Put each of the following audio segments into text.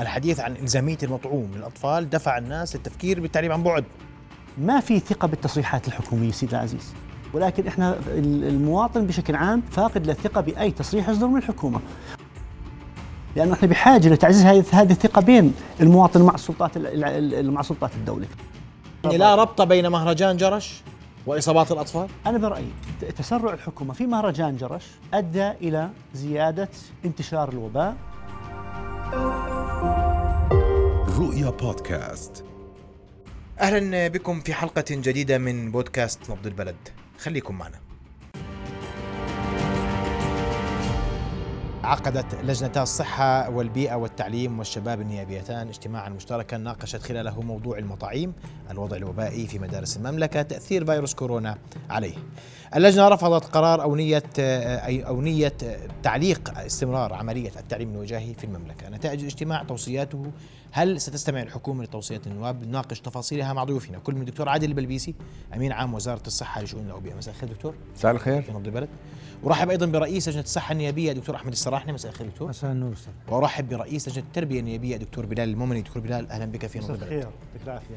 الحديث عن إلزامية المطعوم للأطفال دفع الناس للتفكير بالتعليم عن بعد. ما في ثقة بالتصريحات الحكومية سيدي العزيز. ولكن إحنا المواطن بشكل عام فاقد للثقة بأي تصريح يصدر من الحكومة. لأنه إحنا بحاجة لتعزيز هذه الثقة بين المواطن مع السلطات مع سلطات الدولة. يعني لا ربط بين مهرجان جرش وإصابات الأطفال؟ أنا برأيي تسرع الحكومة في مهرجان جرش أدى إلى زيادة انتشار الوباء. رؤيا بودكاست. أهلا بكم في حلقة جديدة من بودكاست نبض البلد. خليكم معنا. عقدت لجنتا الصحة والبيئة والتعليم والشباب النيابيتان اجتماعا مشتركا ناقشت خلاله موضوع المطاعيم الوضع الوبائي في مدارس المملكة تأثير فيروس كورونا عليه. اللجنة رفضت قرار أو نية أو نية تعليق استمرار عملية التعليم الوجاهي في المملكة. نتائج الاجتماع توصياته هل ستستمع الحكومة لتوصيات النواب؟ نناقش تفاصيلها مع ضيوفنا. كل من الدكتور عادل البلبيسي أمين عام وزارة الصحة لشؤون الأوبئة. مساء الخير دكتور. مساء الخير. في نبض البلد. ورحب أيضا برئيس لجنة الصحة النيابية دكتور أحمد السراحني. مساء الخير دكتور. مساء النور وأرحب برئيس لجنة التربية النيابية دكتور بلال المؤمني دكتور بلال أهلا بك في نبض البلد. مساء الخير العافية.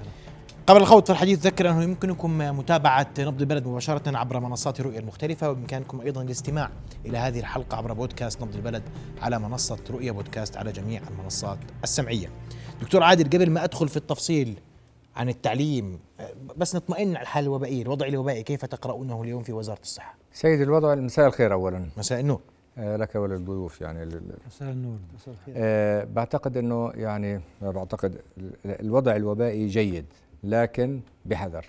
قبل الخوض في الحديث ذكر أنه يمكنكم متابعة نبض البلد مباشرة عبر منصات الرؤيه المختلفة وبامكانكم أيضا الاستماع إلى هذه الحلقة عبر بودكاست نبض البلد على منصة رؤيا بودكاست على جميع المنصات السمعية. دكتور عادل قبل ما أدخل في التفصيل عن التعليم بس نطمئن على الحاله الوبائيه، الوضع الوبائي كيف تقرؤونه اليوم في وزارة الصحة؟ سيد الوضع مساء الخير اولا مساء النور آه لك وللضيوف يعني مساء النور مساء الخير آه بعتقد أنه يعني بعتقد الوضع الوبائي جيد لكن بحذر.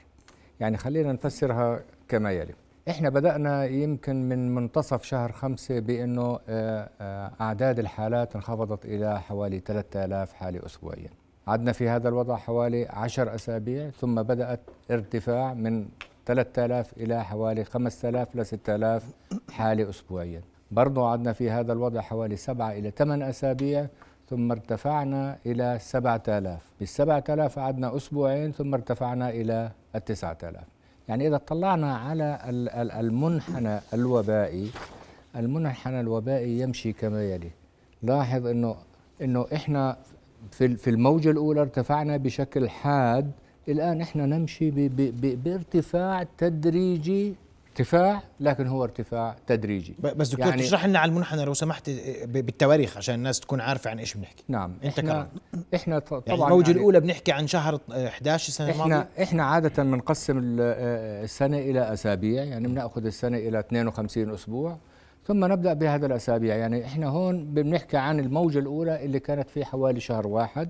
يعني خلينا نفسرها كما يلي. إحنا بدأنا يمكن من منتصف شهر خمسة بأنه آه، آه، أعداد الحالات انخفضت إلى حوالي 3000 حالة أسبوعيا. عدنا في هذا الوضع حوالي 10 أسابيع ثم بدأت ارتفاع من 3000 إلى حوالي 5000 ل 6000 حالة أسبوعيا. برضو عدنا في هذا الوضع حوالي 7 إلى 8 أسابيع ثم ارتفعنا إلى 7000 بال 7000 قعدنا أسبوعين ثم ارتفعنا إلى ال 9000 يعني إذا طلعنا على المنحنى الوبائي المنحنى الوبائي يمشي كما يلي. لاحظ انه إنه إحنا في في الموجة الأولى ارتفعنا بشكل حاد الآن إحنا نمشي بارتفاع تدريجي ارتفاع لكن هو ارتفاع تدريجي. بس دكتور يعني تشرح لنا على المنحنى لو سمحت بالتواريخ عشان الناس تكون عارفة عن إيش بنحكي. نعم أنت إحنا. إحنا طبعا يعني الموجة يعني الأولى بنحكي عن شهر 11 السنة إحنا الماضية؟ إحنا عادة بنقسم السنة إلى أسابيع يعني بنأخذ السنة إلى 52 أسبوع ثم نبدأ بهذا الأسابيع. يعني إحنا هون بنحكي عن الموجة الأولى اللي كانت في حوالي شهر واحد.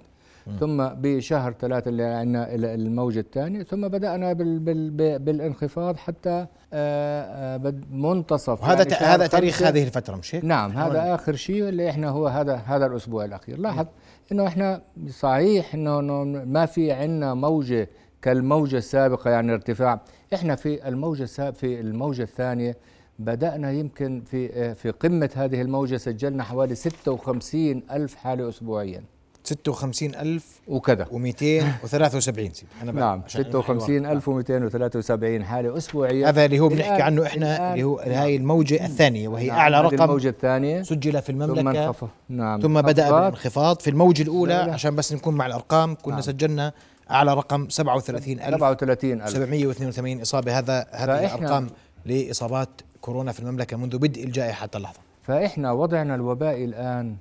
ثم بشهر ثلاثة اللي عندنا الموجة الثانية ثم بدأنا بال بال بالانخفاض حتى آه، آه، منتصف. هذا يعني هذا تاريخ هذه الفترة مش هيك؟ نعم هذا آخر شيء اللي إحنا هو هذا هذا الأسبوع الأخير. لاحظ إنه إحنا صحيح إنه ما في عندنا موجة كالموجة السابقة يعني ارتفاع. إحنا في الموجة في الموجة الثانية بدأنا يمكن في آه، في قمة هذه الموجة سجلنا حوالي 56 ألف حالة أسبوعيا. 56000 وكذا. و273 سيدي. أنا نعم 56273 حالة أسبوعية. هذا اللي هو بنحكي عنه إحنا اللي هو نعم. هاي الموجة الثانية وهي نعم أعلى رقم الموجة الثانية. سجل في المملكة. ثم نعم ثم بدأ بالانخفاض. في الموجة الأولى لا لا. عشان بس نكون مع الأرقام كنا نعم. سجلنا أعلى رقم 37000 37000 782 إصابة هذا هذه الأرقام لإصابات كورونا في المملكة منذ بدء الجائحة. حتى اللحظه فإحنا وضعنا الوبائي الآن م.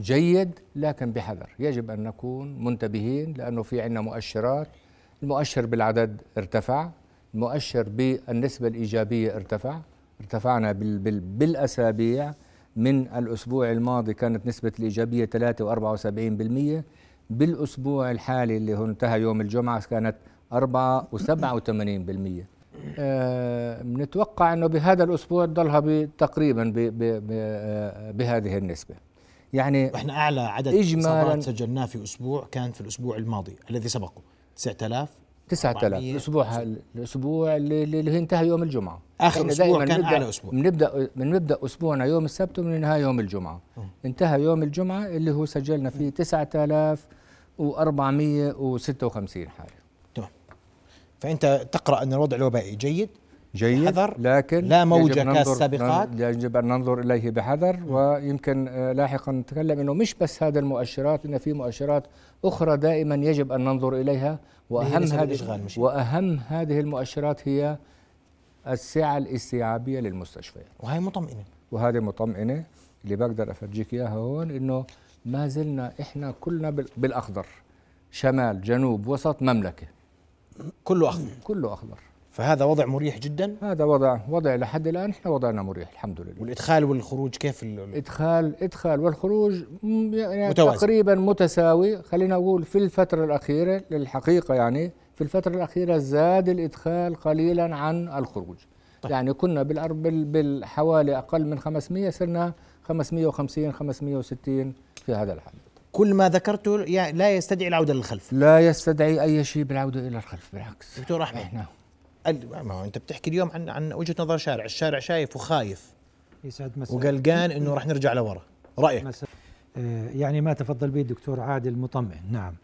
جيد لكن بحذر. يجب أن نكون منتبهين لأنه في عندنا مؤشرات. المؤشر بالعدد ارتفع. المؤشر بالنسبة الإيجابية ارتفع. ارتفعنا بال بال بالأسابيع. من الأسبوع الماضي كانت نسبة الإيجابية 3 و74% بالأسبوع الحالي اللي هو انتهى يوم الجمعة كانت 4 و87% آه نتوقع أنه بهذا الأسبوع تضلها تقريبا آه، بهذه النسبة. يعني إحنا أعلى عدد اجمالا سجلناه في أسبوع كان في الأسبوع الماضي الذي سبقه. 9000 9000 الأسبوع الأسبوع اللي, اللي انتهى يوم الجمعة. آخر أسبوع كان أعلى أسبوع. بنبدا بنبدا أسبوعنا يوم السبت وبننهى يوم الجمعة. م. انتهى يوم الجمعة اللي هو سجلنا فيه 9456 حالة. تمام. فأنت تقرأ أن الوضع الوبائي جيد. جيد حذر. لكن لا موجة كالسابقات؟ يجب أن ننظر إليه بحذر ويمكن آه، لاحقا نتكلم إنه مش بس هذا المؤشرات إن في مؤشرات أخرى دائما يجب أن ننظر إليها. وأهم نسب هذه وأهم هذه المؤشرات هي السعة الاستيعابية للمستشفيات. وهي مطمئنة. وهذه مطمئنة اللي بقدر أفرجيك إياها هون إنه ما زلنا إحنا كلنا بال- بالأخضر. شمال جنوب وسط مملكة. كله أخضر. كله أخضر. فهذا وضع مريح جدا؟ هذا وضع وضع لحد الآن إحنا وضعنا مريح الحمد لله. والإدخال والخروج كيف ال- ال- إدخال والخروج يعني متوازن. تقريبا متساوي. خلينا نقول في الفترة الأخيرة للحقيقة يعني في الفترة الأخيرة زاد الإدخال قليلا عن الخروج. طيب. يعني كنا بالأر- بال- بالحوالي أقل من 500 صرنا 550 560 في هذا الحد كل ما ذكرته لا يستدعي العودة للخلف. لا يستدعي أي شيء بالعودة إلى الخلف بالعكس. دكتور أحمد. إحنا ما هو أنت بتحكي اليوم عن عن وجهة نظر شارع. الشارع شايف وخايف. يسعد مساء. وقلقان إنه راح نرجع لورا. رأيك؟ مساء. آه، يعني ما تفضل به الدكتور عادل مطمئن. نعم.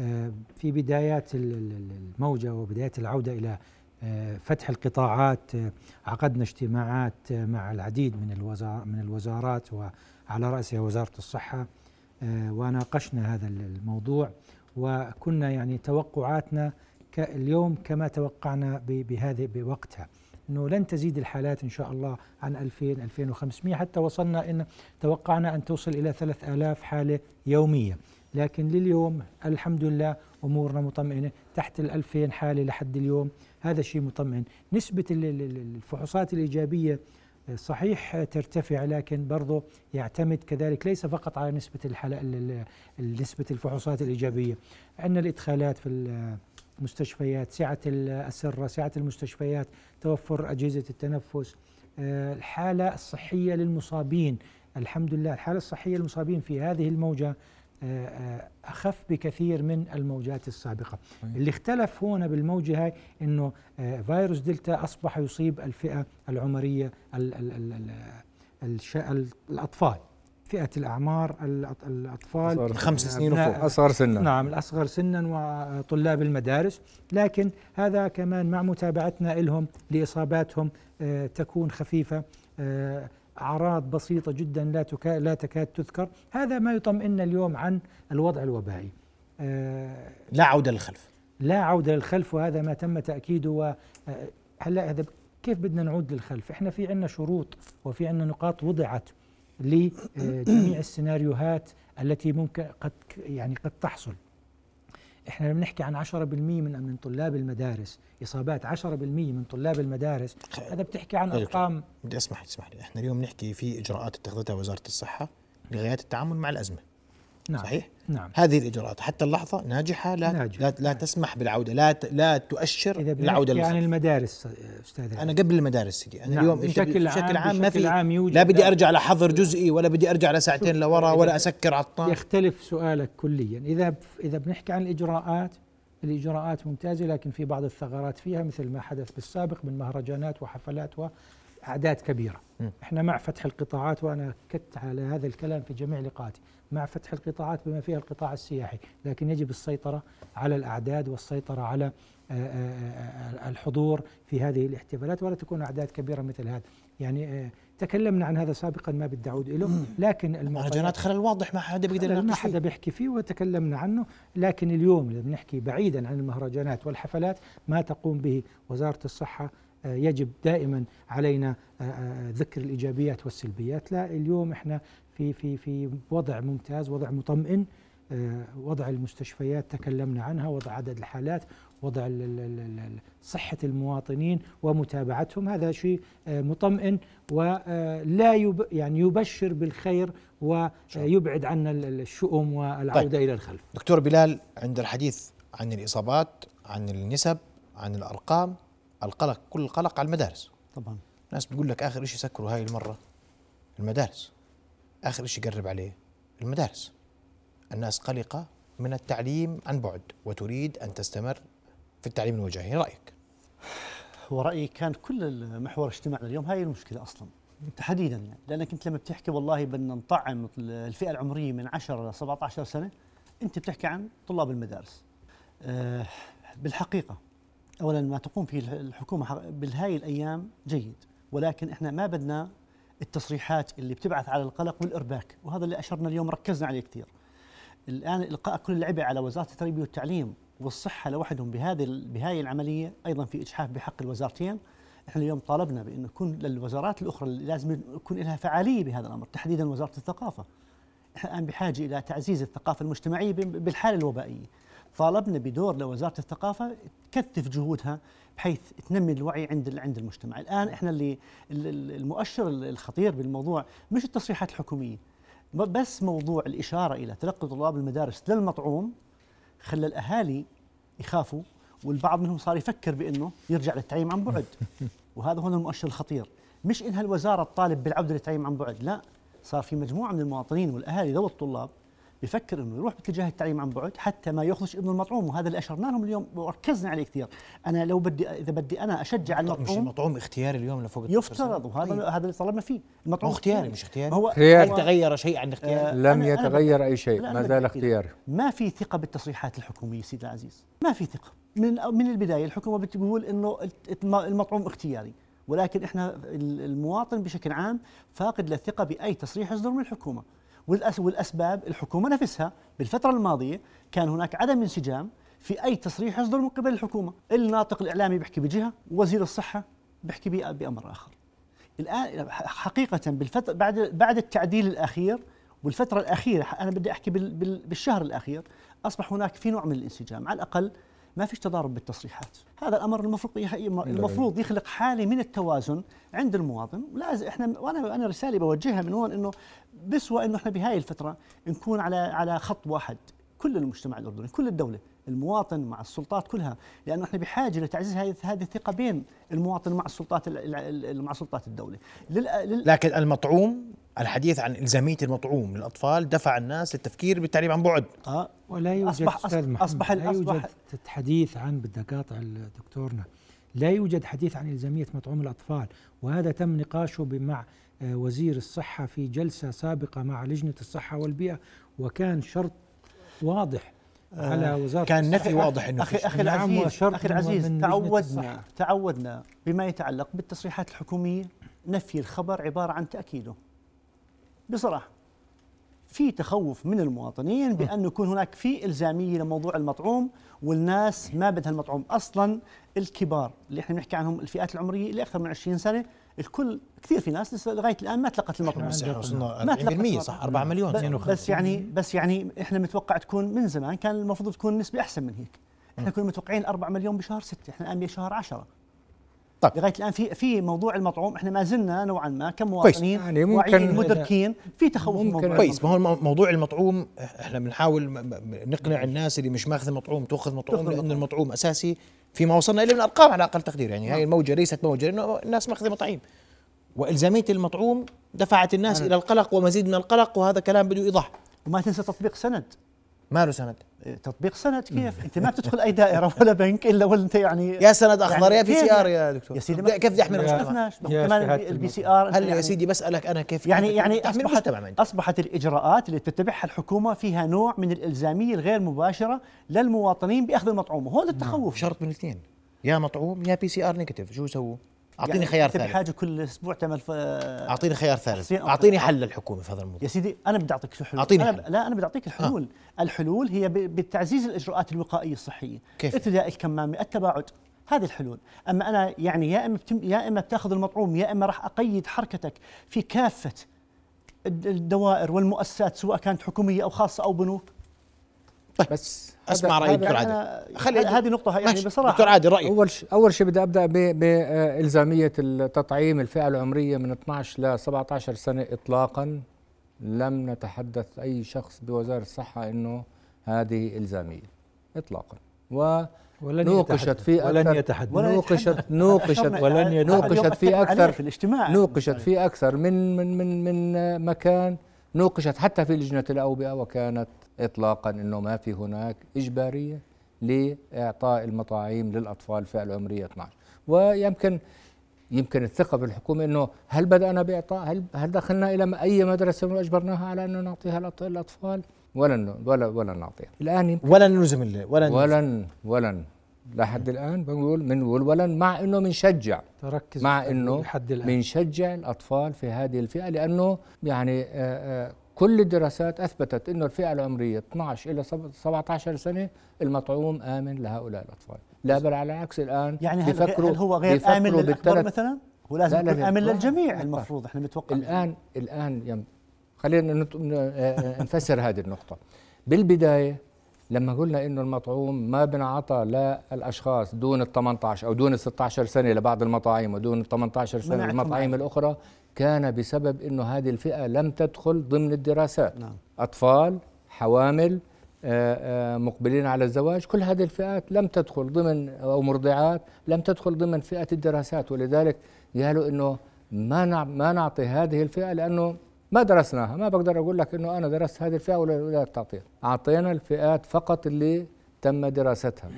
آه، في بدايات ال- ال- الموجة وبدايات العودة إلى آه، فتح القطاعات عقدنا اجتماعات مع العديد من الوزار من الوزارات وعلى رأسها وزارة الصحة. آه، وناقشنا هذا الموضوع. وكنا يعني توقعاتنا اليوم كما توقعنا بهذه بوقتها. إنه لن تزيد الحالات إن شاء الله عن 2000 2500 حتى وصلنا إن توقعنا أن توصل إلى 3000 حالة يوميا لكن لليوم الحمد لله أمورنا مطمئنة. تحت ال 2000 حالة لحد اليوم هذا شيء مطمئن. نسبة ال- ال- ال- الفحوصات الإيجابية صحيح ترتفع لكن برضه يعتمد كذلك. ليس فقط على نسبة الحالة ال- ال- نسبة الفحوصات الإيجابية. عندنا الإدخالات في المستشفيات سعة الأسرة سعة المستشفيات توفر أجهزة التنفس. آه، الحالة الصحية للمصابين. الحمد لله الحالة الصحية للمصابين في هذه الموجة آه، آه، أخف بكثير من الموجات السابقة. صحيح. اللي اختلف هنا بالموجة هاي أنه فيروس دلتا أصبح يصيب الفئة العمرية ال ال ال الأطفال. فئة الأعمار الأط- الأطفال أصغر خمس سنين وفوق. أصغر سنا. نعم الأصغر سنا وطلاب المدارس. لكن هذا كمان مع متابعتنا لهم لإصاباتهم آه، تكون خفيفة آه، أعراض بسيطة جدا لا تكا لا تكاد تذكر. هذا ما يطمئننا اليوم عن الوضع الوبائي. آه، لا عودة للخلف. لا عودة للخلف وهذا ما تم آه، هلا هذا كيف بدنا نعود للخلف؟ إحنا في عندنا شروط وفي عندنا نقاط وضعت. لجميع السيناريوهات التي ممكن قد يعني قد تحصل. إحنا لما نحكي عن 10% من من طلاب المدارس إصابات 10% من طلاب المدارس. هذا بتحكي عن طيب. أرقام. بدي أسمح لي اسمح لي. إحنا اليوم نحكي في إجراءات اتخذتها وزاره الصحة لغايه التعامل مع الأزمة. نعم صحيح؟ نعم. هذه الإجراءات حتى اللحظة ناجحة لا ناجحة. لا, لا تسمح بالعودة لا لا تؤشر إذا بالعوده عن للخلف المدارس أستاذ أنا قبل المدارس سيدي أنا نعم، اليوم بشكل بشكل عام- عام ما في عام يوجد لا بدي أرجع لحظر جزئي ولا بدي أرجع لساعتين لورا ولا أسكر على الطاق يختلف سؤالك كليا. إذا إذا بنحكي عن الإجراءات الإجراءات ممتازة لكن في بعض الثغرات فيها مثل ما حدث بالسابق من مهرجانات وحفلات واعداد كبيرة. م. إحنا مع فتح القطاعات وأنا أكدت على هذا الكلام في جميع لقاءاتي مع فتح القطاعات بما فيها القطاع السياحي لكن يجب السيطرة على الأعداد والسيطرة على آه، آه، آه، الحضور في هذه الاحتفالات ولا تكون أعداد كبيرة مثل هذا. يعني تكلمنا عن هذا سابقا ما بدي اعود له لكن المهرجانات خلل واضح ما حدا بيقدر ما حدا بيحكي فيه وتكلمنا عنه. لكن اليوم اللي بنحكي بعيدا عن المهرجانات والحفلات ما تقوم به وزارة الصحة آه، يجب دائما علينا آه، آه، ذكر الإيجابيات والسلبيات. لا اليوم إحنا في في في وضع ممتاز وضع مطمئن آه، وضع المستشفيات تكلمنا عنها وضع عدد الحالات وضع صحة المواطنين ومتابعتهم. هذا شيء مطمئن ولا يب يعني يبشر بالخير ويبعد عنا ال- ال- الشؤم والعودة إلى الخلف. دكتور بلال عند الحديث عن الإصابات عن النسب عن الأرقام القلق كل القلق على المدارس. طبعا. ناس بتقول لك آخر شيء سكروا هاي المرة المدارس. آخر شيء قرب عليه المدارس. الناس قلقة من التعليم عن بعد وتريد أن تستمر في التعليم الوجاهي رأيك؟ ورأيي كان كل المحور اجتماعنا اليوم هاي المشكلة أصلا تحديدا يعني. لأنك أنت لما بتحكي والله بدنا نطعم الفئة العمرية من 10 ل 17 سنة أنت بتحكي عن طلاب المدارس. أه بالحقيقة اولا ما تقوم فيه الحكومة بالهاي الأيام جيد ولكن إحنا ما بدنا التصريحات اللي بتبعث على القلق والإرباك وهذا اللي أشرنا اليوم ركزنا عليه كثير. الآن إلقاء كل العبء على وزارة التربية والتعليم والصحة لوحدهم بهذه بهذه العملية أيضا في إجحاف بحق الوزارتين. إحنا اليوم طالبنا بإنه يكون للوزارات الأخرى اللي لازم يكون لها فعالية بهذا الأمر تحديدا وزارة الثقافة. إحنا الآن بحاجة إلى تعزيز الثقافة المجتمعية بالحالة الوبائية. طالبنا بدور لوزارة الثقافة تكثف جهودها بحيث تنمي الوعي عند عند المجتمع. الآن إحنا اللي المؤشر الخطير بالموضوع مش التصريحات الحكومية بس موضوع الإشارة إلى تلقي طلاب المدارس للمطعوم خلى الأهالي يخافوا والبعض منهم صار يفكر بأنه يرجع للتعليم عن بعد. وهذا هو المؤشر الخطير. مش انها الوزارة تطالب بالعودة للتعليم عن بعد لا صار في مجموعة من المواطنين والأهالي ذوي الطلاب بفكر إنه يروح باتجاه التعليم عن بعد حتى ما ياخذش ابنه المطعوم وهذا اللي اشرنا لهم اليوم وركزنا عليه كثير. أنا لو بدي إذا بدي أنا أشجع المطعوم مش المطعوم اختياري اليوم لفوق يفترض وهذا طيب. هذا اللي طلبنا فيه. المطعوم اختياري مش اختياري. هو هل تغير شيء عن اختياري؟ آه لم يتغير أي شيء ما زال اختياري. ما في ثقة بالتصريحات الحكومية سيدي العزيز. ما في ثقة. من من البداية الحكومة بتقول إنه المطعوم اختياري. ولكن إحنا المواطن بشكل عام فاقد للثقه بأي تصريح يصدر من الحكومة. والأسباب الحكومة نفسها بالفترة الماضية كان هناك عدم انسجام في أي تصريح يصدر من قبل الحكومة. الناطق الإعلامي بيحكي بجهة ووزير الصحة بيحكي بأمر آخر. الآن حقيقة بالفترة بعد بعد التعديل الأخير والفترة الأخيرة أنا بدي أحكي بالشهر الأخير أصبح هناك في نوع من الانسجام على الأقل ما فيش تضارب بالتصريحات. هذا الأمر المفروض المفروض يخلق حالة من التوازن عند المواطن. ولازم إحنا وأنا أنا رساله بوجهها من هون إنه بسوى إنه إحنا بهاي الفترة نكون على على خط واحد. كل المجتمع الأردني كل الدولة المواطن مع السلطات كلها. لأنه إحنا بحاجة لتعزيز هذه هذه الثقة بين المواطن مع السلطات مع سلطات الدولة. لكن المطعوم الحديث عن إلزامية المطعوم للأطفال دفع الناس للتفكير بالتعليم عن بعد. آه ولا يوجد أصبح أستاذ محمد أصبح لا يوجد حديث عن بدي أقاطع دكتورنا لا يوجد حديث عن إلزامية مطعوم الأطفال وهذا تم نقاشه مع آه، وزير الصحة في جلسة سابقة مع لجنة الصحة والبيئة وكان شرط واضح على آه، وزارة كان نفي واضح إنه أخي أخي نعم العزيز أخي العزيز تعودنا تعودنا بما يتعلق بالتصريحات الحكومية نفي الخبر عبارة عن تأكيده. بصراحة في تخوف من المواطنين بأن يكون هناك في إلزامية لموضوع المطعوم والناس ما بدها المطعوم. أصلا الكبار اللي إحنا بنحكي عنهم الفئات العمرية اللي أكثر من 20 سنة الكل كثير في ناس لسه لغاية الآن ما تلقت المطعوم. ما 40% صح؟ 4 مليون بس, يعني بس يعني بس يعني إحنا متوقع تكون من زمان كان المفروض تكون النسبة أحسن من هيك. إحنا كنا متوقعين 4 مليون بشهر 6 إحنا الآن بشهر 10 طيب. لغاية الآن في في موضوع المطعوم إحنا ما زلنا نوعا ما كمواطنين يعني واعيين مدركين في تخوف ممكن كويس. ما هو موضوع المطعوم إحنا بنحاول نقنع الناس اللي مش ماخذ مطعوم تأخذ مطعوم لأن المطعوم أساسي فيما وصلنا إليه من ارقام على أقل تقدير. يعني هاي نعم. الموجة ليست موجة لأنه الناس ماخذة مطاعيم وإلزامية المطعوم دفعت الناس إلى القلق ومزيد من القلق وهذا كلام بده إيضاح. وما تنسى تطبيق سند. ما له سند؟ إيه، تطبيق سند كيف؟ أنت ما بتدخل أي دائرة ولا بنك إلا وأنت يعني يا سند اخضر يعني يا PCR يا دكتور. يا سيدي كيف بدي احمل المجتمع؟ كمان ال PCR هل يعني يا سيدي بسألك أنا كيف يعني يعني أصبحت أصبحت الإجراءات اللي تتبعها الحكومة فيها نوع من الإلزامية الغير مباشرة للمواطنين بأخذ المطعوم وهذا التخوف شرط من الاثنين. يا مطعوم يا PCR negative. شو سووا؟ أعطيني يعني خيار ثالث. بحاجه كل أسبوع تعمل ف... أعطيني خيار ثالث. أعطيني حل للحكومه في هذا الموضوع. يا سيدي أنا بدي أعطيك حلول. أعطيني أنا ب... لا أنا بدي أعطيك الحلول. آه. الحلول هي ب... بتعزيز الإجراءات الوقائية الصحية. كيف؟ ارتداء الكمامة التباعد. هذه الحلول. أما أنا يعني يا إما بتم... يا إما بتأخذ المطعوم يا إما راح أقيد حركتك في كافة الدوائر والمؤسسات سواء كانت حكومية أو خاصة أو بنوك. طيب. بس أسمع رأي دكتور عادل. خلي هذه نقطة يعني بصراحة دكتور عادل رأيك. أول شيء أول شيء بدي أبدأ بالزاميه التطعيم الفئة العمرية من 12 ل 17 سنة اطلاقا. لم نتحدث أي شخص بوزارة الصحة إنه هذه إلزامية اطلاقا. و ولن نوقشت في ولن يتحدث. نوقشت نوقشت ولن نوقشت في أكثر. في الاجتماع. نوقشت في أكثر من من من من مكان. نوقشت حتى في لجنة الأوبئة وكانت اطلاقا إنه ما في هناك إجبارية لإعطاء المطاعيم للأطفال فئه العمرية 12 ويمكن يمكن الثقة بالحكومة إنه هل بدأنا باعطاء هل هل دخلنا إلى أي مدرسة واجبرناها على إنه نعطيها للأطفال؟ ولن ولا ولا نعطيها. الآن ولن نلزم ولن ولن لحد الآن بنقول من ولولا مع إنه بنشجع تركز مع إنه بنشجع الأطفال في هذه الفئة لأنه يعني كل الدراسات أثبتت إنه الفئة العمرية 12 إلى 17 سنة المطعوم آمن لهؤلاء الأطفال لا بل على العكس الآن يعني هل, بيفكروا هل هو غير للأكبر بالثلاث- مثلا؟ هو لازم لا، لا، يكون لا. للجميع. المفروض إحنا نتوقع الان الآن يم خلينا آه، نفسر هذه النقطة بالبداية لما قلنا إنه المطعوم ما بنعطى للاشخاص دون ال 18 أو دون ال 16 سنة لبعض المطاعم ودون ال 18 سنه للمطاعم عنه. الأخرى كان بسبب إنه هذه الفئة لم تدخل ضمن الدراسات. نعم. أطفال حوامل آه، آه، مقبلين على الزواج كل هذه الفئات لم تدخل ضمن أو مرضعات لم تدخل ضمن فئة الدراسات. ولذلك قالوا إنه ما نع- ما نعطي هذه الفئة لأنه ما درسناها. ما بقدر أقول لك إنه أنا درست هذه الفئة ولا ولا تعطيها. أعطينا الفئات فقط اللي تم دراستها.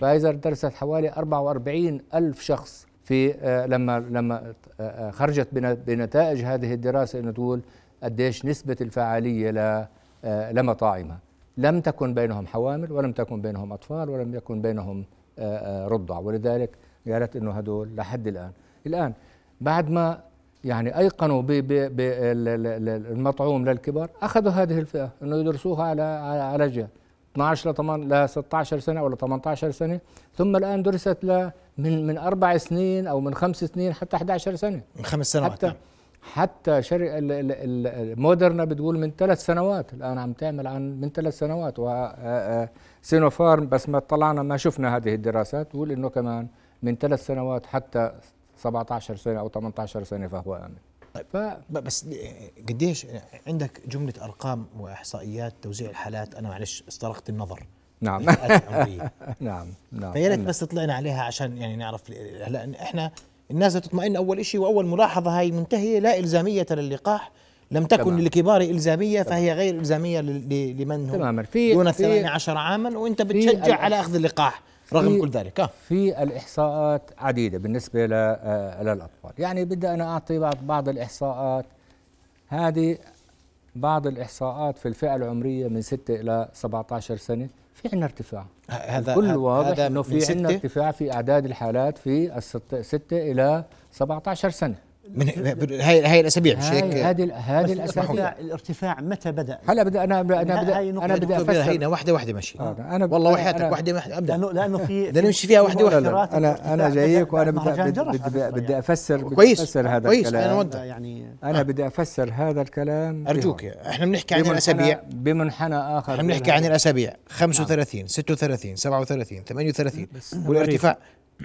فايزر درست حوالي 44 ألف شخص في آه، لما لما آه، آه، خرجت بن- بنتائج هذه الدراسة إنه تقول قديش نسبة الفعالية ل لمطاعمها لم تكن بينهم حوامل ولم تكن بينهم أطفال ولم يكن بينهم رضع. ولذلك قالت إنه هدول لحد الآن. الآن بعد ما يعني أيقنوا بالمطعوم للكبار أخذوا هذه الفئة إنه يدرسوها على على جهة. 12 ل 8 ل 16 سنة ولا 18 سنة. ثم الآن درست ل من من أربع سنين أو من خمس سنين حتى 11 سنة. من خمس سنوات حتى نعم. حتى شركه مودرنا بتقول من ثلاث سنوات. الان عم تعمل عن من ثلاث سنوات. وسينوفارم بس ما طلعنا ما شفنا هذه الدراسات تقول إنه كمان من ثلاث سنوات حتى 17 سنة أو 18 سنة فهو آمن. طيب. ف بس قديش عندك جملة أرقام وإحصائيات توزيع الحالات؟ أنا معلش استرقت النظر. نعم. نعم نعم. فيا ريت بس تطلعنا عليها عشان يعني نعرف هلا إحنا الناس تطمئن أول شيء وأول ملاحظة هاي منتهية لا إلزامية للقاح لم تكن تمام. للكبار إلزامية فهي غير إلزامية لمن هم تماما. في دون في 18 عاما وأنت بتشجع على أخذ اللقاح رغم كل ذلك. آه. في الإحصاءات عديدة بالنسبة آه، للأطفال. يعني بدي أنا أعطي بعض بعض الإحصاءات. هذه بعض الإحصاءات في الفئة العمرية من 6 إلى 17 سنة. في عندنا ارتفاع. هذا كل واضح هذا إنه في عندنا ارتفاع في أعداد الحالات في الست 6 إلى 17 سنة. من هاي هاي الأسابيع مش هيك هذه هذه الأسابيع. الارتفاع متى بدأ؟ هلا بدي أنا أنا نقطة أنا بدي دكتور أفسر. هينا واحدة واحدة ماشي آه، أنا والله وحياتك واحدة واحدة أبدأ. لأنه لأنه في بدنا نمشي فيها واحدة. مؤشرات أنا أنا بدأ جايك وأنا بدي بدي, يعني. افسر بدي كويس، أفسر هذا كويس، الكلام. أنا وأنت. يعني أنا بدي أفسر هذا الكلام. أرجوك. إحنا بنحكي عن الأسابيع. بمنحنى آخر. إحنا بنحكي عن الأسابيع. 35 36 37 38 بس والارتفاع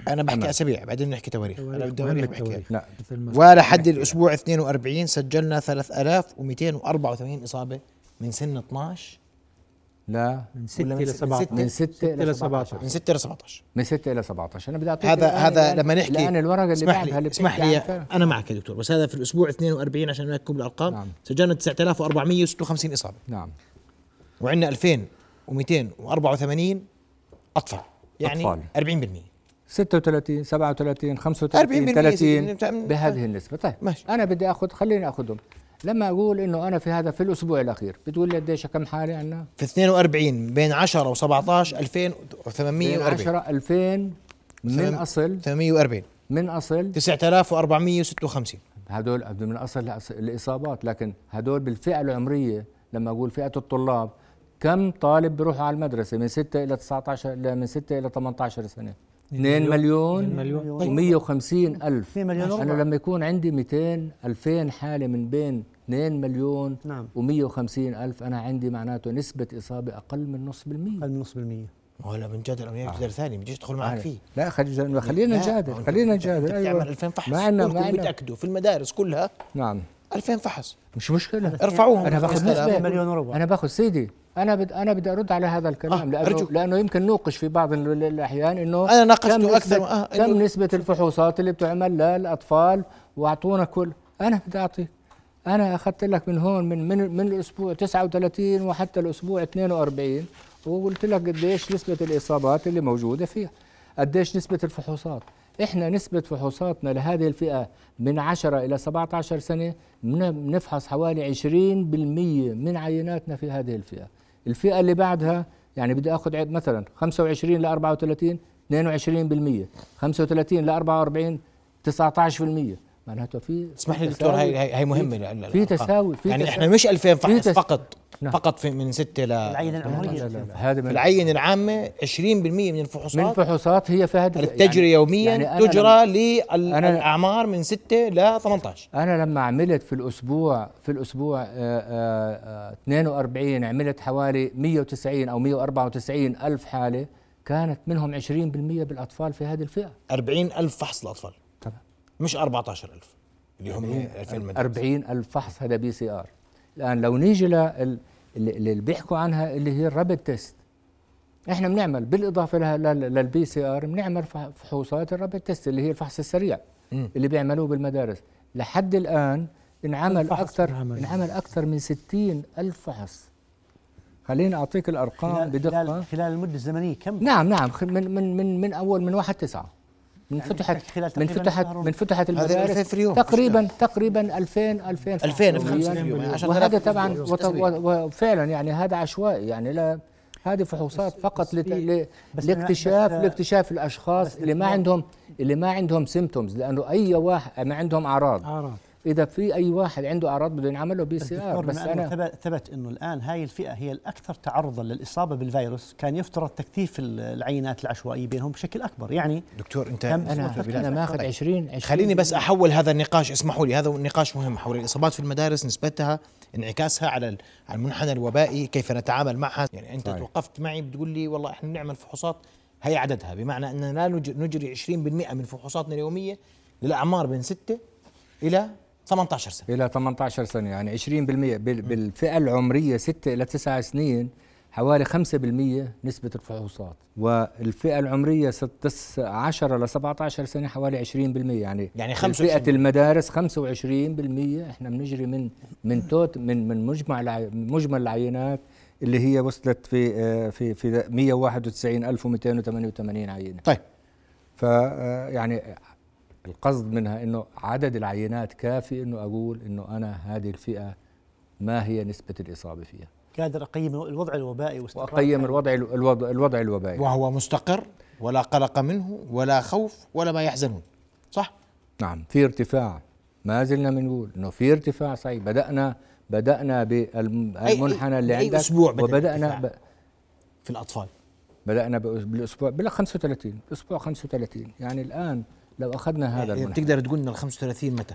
أنا بحكي تمام. أسابيع بعدين بنحكي تواريخ. أنا بدي تواريخ بحكي. لا. ما ولحد الأسبوع 42 سجلنا 3284 إصابة. من سن 12 لا. من 6 ولا من إلى ست- 17 من 6 إلى 17 من 6 ل 17 من 6 إلى 17 أنا بدي أعطيك هذا هذا لما نحكي الان الورقة اللي اسمح بعدها لي اللي اسمح بتحكي لي. أنا معك يا دكتور بس هذا في الأسبوع 42 عشان نحكم بالأرقام. نعم. سجلنا 9456 إصابة. نعم. وعندنا 2284 أطفال. يعني أطفال. 40% 36 37 35 40% 30 بتاع- بهذه النسبة. طيب ماشي. أنا بدي اخذ خليني آخذهم. لما أقول إنه أنا في هذا في الأسبوع الأخير بتقول لي قديش كم حاله عندنا في 42 بين 10 و17 بين 2840 10 2000 من أصل؟ 840 من أصل؟ 9456 هدول من اصل الأص- الاصابات لكن هدول بالفئة العمرية لما أقول فئة الطلاب كم طالب بيروحوا على المدرسة؟ من 6 إلى 19 لا، من 6 إلى 18 سنة. 2 مليون. 2 مليون. و150 ألف. 2 مليون. أنا وربع. لما يكون عندي 200 2000 حالة من بين 2 مليون نعم. و150 ألف أنا عندي معناته نسبة إصابة أقل من نص بالمية. أقل من نص بالمية. ولا بنجادل أنا جدال ثاني ما تجيش تدخل معك فيه. لا خلينا خلينا نجادل خلينا نجادل. بتعمل أيوه. 2000 فحص. ما عندنا ما كلكم عندنا بتأكدوا في المدارس كلها نعم. 2000 فحص. مش مشكلة. ارفعوهم. أنا باخذ 5000. نسبة. مليون وربع. أنا باخذ سيدي. أنا بد أنا بدي أرد على هذا الكلام آه، لأنه أرجوك. لأنه يمكن نوقش في بعض ال- ال- الأحيان إنه أنا ناقشته نسبة آه، كم إنه- نسبة الفحوصات اللي بتعمل للأطفال؟ وأعطونا كل أنا بدي أعطي. أنا أخذت لك من هون من من من الأسبوع 39 وحتى الأسبوع 42 وقلت لك قديش نسبة الإصابات اللي موجودة فيها. قديش نسبة الفحوصات؟ إحنا نسبة فحوصاتنا لهذه الفئة من 10 إلى 17 سنة بن- بنفحص حوالي 20% من عيناتنا في هذه الفئة. الفئة اللي بعدها يعني بدي آخذ عد- مثلا 25 ل 34 35 ل 44 19% معناته في اسمح لي دكتور هاي هاي هي مهمه في تساوي في يعني إحنا مش 2000 فحص. فقط نعم. فقط في من 6 ل العينة العمرية هذا في العينة العامة 20% من الفحوصات. من فحوصات هي في هذا التجري يوميا يعني أنا تجرى أنا- للاعمار من 6 ل 18 أنا لما عملت في الأسبوع في الأسبوع آه، آه، 42 عملت حوالي 190 أو 194 ألف حالة كانت منهم 20% بالأطفال في هذه الفئة. 40 ألف فحص للأطفال. طبعا مش 14 ألف. اللي هم 2000 مدرسة 40 ألف. فحص هذا PCR. الآن لو نيجي لل اللي بيحكوا عنها اللي هي ال rapid test. إحنا بنعمل بالإضافة لها لل- لل PCR بنعمل فح- فحوصات ال rapid test اللي هي الفحص السريع. اللي بيعملوه بالمدارس. لحد الآن انعمل أكثر انعمل. انعمل أكثر من 60 ألف فحص. خليني أعطيك الأرقام خلال, بدقة. خلال, خلال المدة الزمنية كم؟ نعم نعم من من من من أول من 1 9 من يعني فتحت خلال من تقريباً فتحت من فتحت المدارس 2000 في اليوم. تقريبا تقريبا 2000 2000 فحص 2000 في يومياً. 5 في اليوم يعني 10000 وهذا طبعا وفعلا يعني هذا عشوائي يعني لا هذه فحوصات فقط لت- ل- بس لاكتشاف بس- لاكتشاف الأشخاص اللي ما عندهم اللي ما عندهم symptoms لأنه أي واحد ما عندهم أعراض. أعراض. إذا في أي واحد عنده أعراض بده ينعمل له PCR دكتور بس أنا ثبت, ثبت إنه الآن هاي الفئة هي الأكثر تعرضا للإصابة بالفيروس كان يفترض تكثيف ال- العينات العشوائية بينهم بشكل أكبر يعني دكتور أنت كم- أنا أنا. ماخذ 20 20 خليني بس أحول هذا النقاش اسمحوا لي هذا نقاش مهم حول الإصابات في المدارس نسبتها انعكاسها على ال- على المنحنى الوبائي كيف نتعامل معها يعني أنت صحيح. توقفت معي بتقول لي والله إحنا بنعمل فحوصات هي عددها بمعنى أننا لا نج- نجري 20% من فحوصاتنا اليومية للأعمار بين 6 إلى 18 سنة. إلى 18 سنة يعني 20% بال- بالفئة العمرية 6 إلى 9 سنين حوالي 5% نسبة الفحوصات. والفئة العمرية 10 ل 17 سنة حوالي 20% يعني يعني في 25. فئة المدارس 25% إحنا بنجري من من توت من من مجمع مجمل العينات اللي هي وصلت في في في 191288 عينة. طيب. ف يعني القصد منها إنه عدد العينات كافي إنه أقول إنه أنا هذه الفئة ما هي نسبة الإصابة فيها. قادر أقيم الوضع الوبائي واستقرار وأقيم. الوضع الوضع, الوضع الوبائي. وهو مستقر ولا قلق منه ولا خوف ولا ما يحزنون. صح؟ نعم في ارتفاع. ما زلنا بنقول إنه في ارتفاع صحيح. بدانا بدأنا بالمنحنى اللي أي عندك أسبوع بدأ وبدأنا؟ ب... في الأطفال. بدأنا بالاسبوع بلا 35 أسبوع 35 يعني الآن لو أخذنا هذا يعني المنحنى بتقدر تقول لنا ال 35 متى؟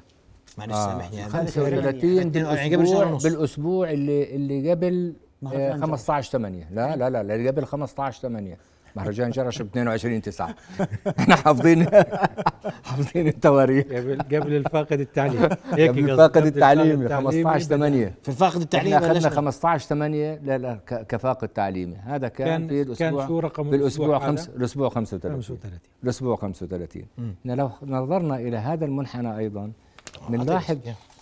معلش آه. سامحني يعني 35 يعني شهر بالاسبوع ونص. بالأسبوع اللي اللي قبل مهرجان آه جرش. 15 8 لا لا لا اللي قبل 15 8 مهرجان جرش ب 22 9 إحنا حافظين حافظين التواريخ. قبل قبل الفاقد التعليم. هيك قبل قصدي. فاقد قبل التعليمي الفاقد 15 8 في الفاقد التعليمي إحنا أخذنا بلشنا 15 8 لا لا كفاقد تعليمي. هذا كان, كان- في كان الأسبوع شو رقم في الأسبوع خمس الأسبوع 35 35 الأسبوع 35 مم. إحنا لو نظرنا إلى هذا المنحنى أيضا بنلاحظ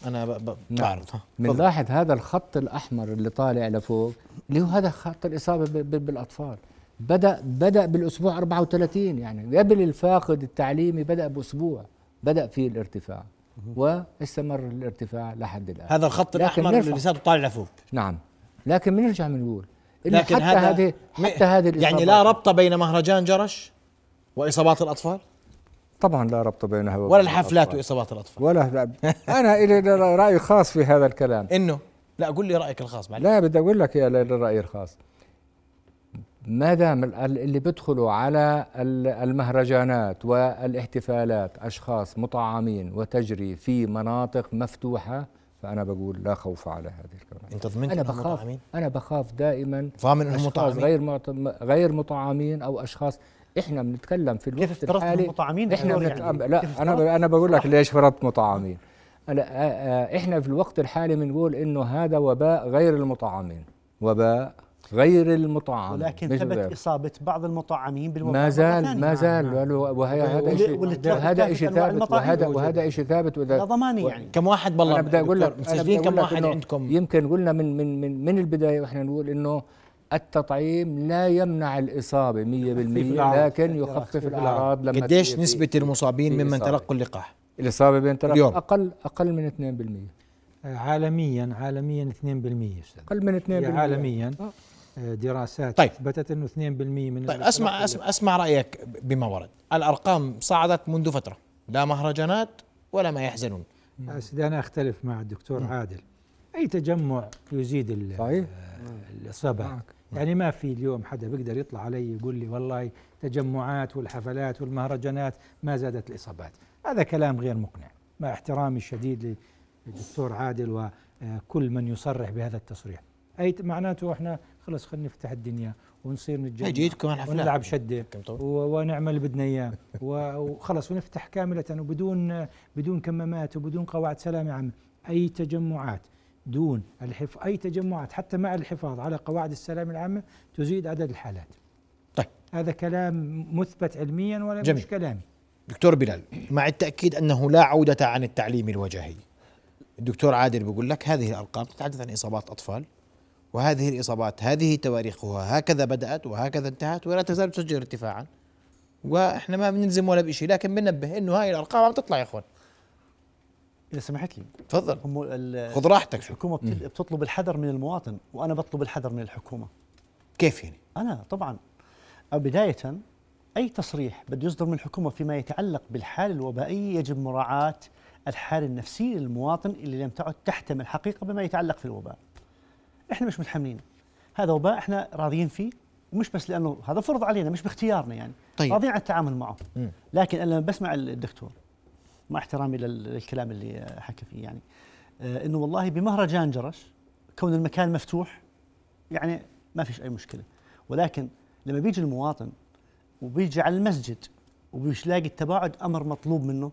أنا نعم. تفضل. بنلاحظ هذا الخط الأحمر اللي طالع لفوق اللي هو هذا خط الإصابة بالأطفال. بدا بدأ بالأسبوع 34 يعني. قبل الفاقد التعليمي بدأ بأسبوع. بدأ فيه الارتفاع. واستمر الارتفاع لحد الآن. هذا الخط نرفع. اللي لساته طالع لفوق نعم. لكن بنرجع بنقول لكن حتى هذا هذه حتى هذه يعني الإصابات. لا ربط بين مهرجان جرش وإصابات الأطفال؟ طبعا لا ربط بينها وبين ولا الحفلات الأطفال. وإصابات الأطفال. ولا لا. أنا الي راي خاص في هذا الكلام. إنه؟ لا قول لي رأيك الخاص معلش لا بدي أقول لك يا الرأي الخاص. ما دام ال- ال- اللي بيدخلوا على ال- المهرجانات والاحتفالات أشخاص مطعمين وتجري في مناطق مفتوحة فأنا بقول لا خوف على هذه الكلام أنت ضمنت أنا بخاف مطعمين أنا بخاف دائما ضامن أنهم أشخاص مطعمين غير. غير مطعمين أو اشخاص إحنا بنتكلم في كيف الوقت أنهم الحالي مطعمين إحنا. يعني؟ لا كيف أنا. أنا بقول لك ليش فرضت مطعمين آه، آه، إحنا في الوقت الحالي بنقول إنه هذا وباء غير المطعمين وباء غير المطعمين ولكن ثبت غير. إصابة بعض الوباء بالوباء ما زال. ما زال نعم. وهي هذا شيء كافة شيء ثابت المطاعم وهذا. وهذا شيء ثابت لا وإذا ضماني يعني كم واحد بالله أنا بدي أقول لك مسجلين كم واحد عندكم يمكن قلنا من من من من البداية وإحنا نقول إنه التطعيم لا يمنع الإصابة 100% الأعراض. لكن يخفف الأعراض لما قديش نسبة المصابين ممن. تلقوا اللقاح الإصابة بين تلقى اليوم. أقل أقل من 2% عالميا عالميا 2% أستاذ أقل من 2% هي عالميا آه. دراسات طيب. أثبتت إنه 2% من طيب أسمع أسمع أسمع رأيك بما ورد. الأرقام صعدت منذ فترة لا مهرجانات ولا ما يحزنون. سيدي أنا أختلف مع الدكتور عادل. أي تجمع يزيد ال- صحيح. الاصابات معك. يعني ما في اليوم حدا بيقدر يطلع علي يقول لي والله تجمعات والحفلات والمهرجانات ما زادت الإصابات. هذا كلام غير مقنع. مع احترامي الشديد للدكتور عادل وكل من يصرح بهذا التصريح. أي معناته إحنا خلص خلينا نفتح الدنيا ونصير نتجمع جيد كمان حفلات ونلعب شدة ونعمل اللي بدنا إياه. وخلص ونفتح كاملة وبدون بدون كمامات وبدون قواعد سلامه عامه أي تجمعات دون الحف أي تجمعات حتى مع الحفاظ على قواعد السلامه العامة تزيد عدد الحالات. طيب. هذا كلام مثبت علميا ولا جميل. مش كلامي دكتور بلال مع التأكيد أنه لا عودة عن التعليم الوجاهي الدكتور عادل بيقول لك هذه الأرقام تتحدث عن إصابات أطفال. وهذه الإصابات هذه تواريخها هكذا بدأت وهكذا انتهت ولا تزال تسجل ارتفاعا. وإحنا ما بنلزم ولا بشيء لكن بننبه إنه هاي الأرقام عم تطلع يا أخوان. إذا سمحت لي. تفضل. هم خذ راحتك الحكومة بت- بتطلب الحذر من المواطن وأنا بطلب الحذر من الحكومة. كيف يعني؟ أنا طبعا أو بداية أي تصريح بده يصدر من الحكومة فيما يتعلق بالحاله الوبائيه يجب مراعاة الحالة النفسية للمواطن اللي لم تعد تحتمل حقيقة بما يتعلق في الوباء. إحنا مش متحملين. هذا وباء إحنا راضيين فيه ومش بس لأنه هذا فرض علينا مش باختيارنا يعني. طيب. راضيين على التعامل معه. مم. لكن أنا لما بسمع الدكتور مع احترامي لل- للكلام اللي حكى فيه يعني آه، إنه والله بمهرجان جرش كون المكان مفتوح يعني ما فيش أي مشكلة. ولكن لما بيجي المواطن وبيجي على المسجد ومش لاقي التباعد أمر مطلوب منه.